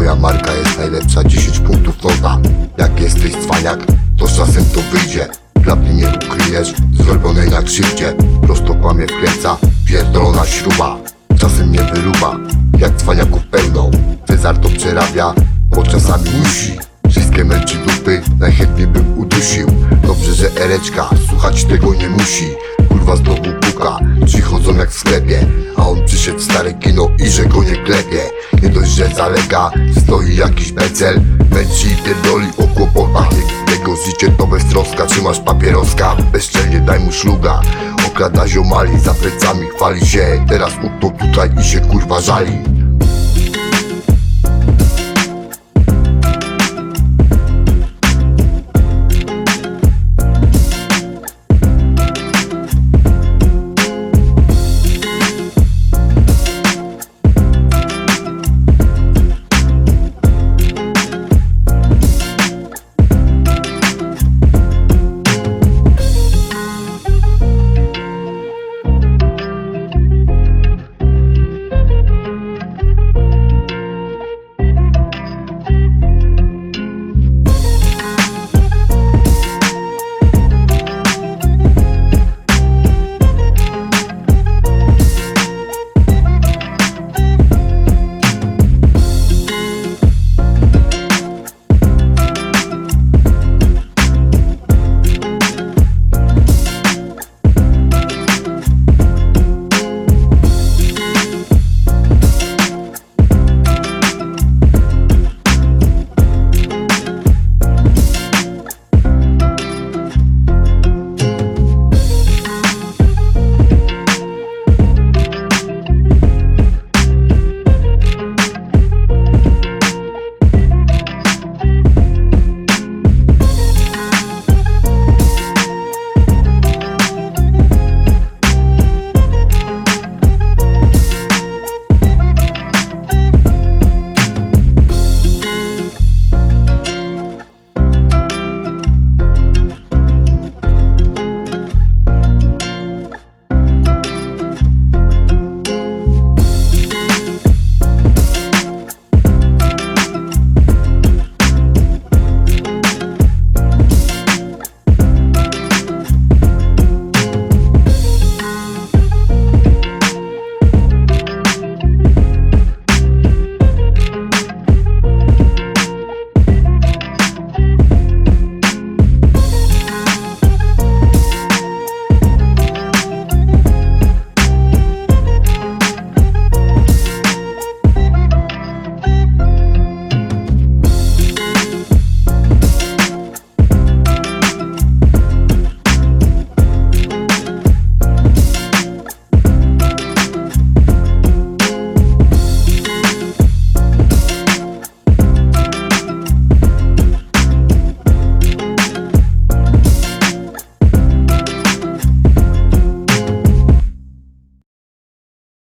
Twoja marka jest najlepsza 10 punktów nowa Jak jesteś cwaniak, to z czasem to wyjdzie. Klapy nie ukryjesz, zrobionej na krzywdzie. Prosto kłamie wkręca, pierdolona śruba. Czasem nie wyruba, jak cwaniaków pełną Cezar to przerabia, bo czasami musi. Wszystkie męczy dupy, najchętniej bym udusił. Dobrze, że Ereczka słuchać tego nie musi. Kurwa znowu puka, drzwi chodzą jak w sklepie A on przyszedł stare kino i że go nie klepie. Nie dość, że zalega, stoi jakiś becel Męczy i pierdoli o kłopotach Jego życie to beztroska, trzymasz papieroska Bezczelnie daj mu szluga. Okrada ziomali, za plecami chwali się. Teraz utnął tutaj i się kurwa żali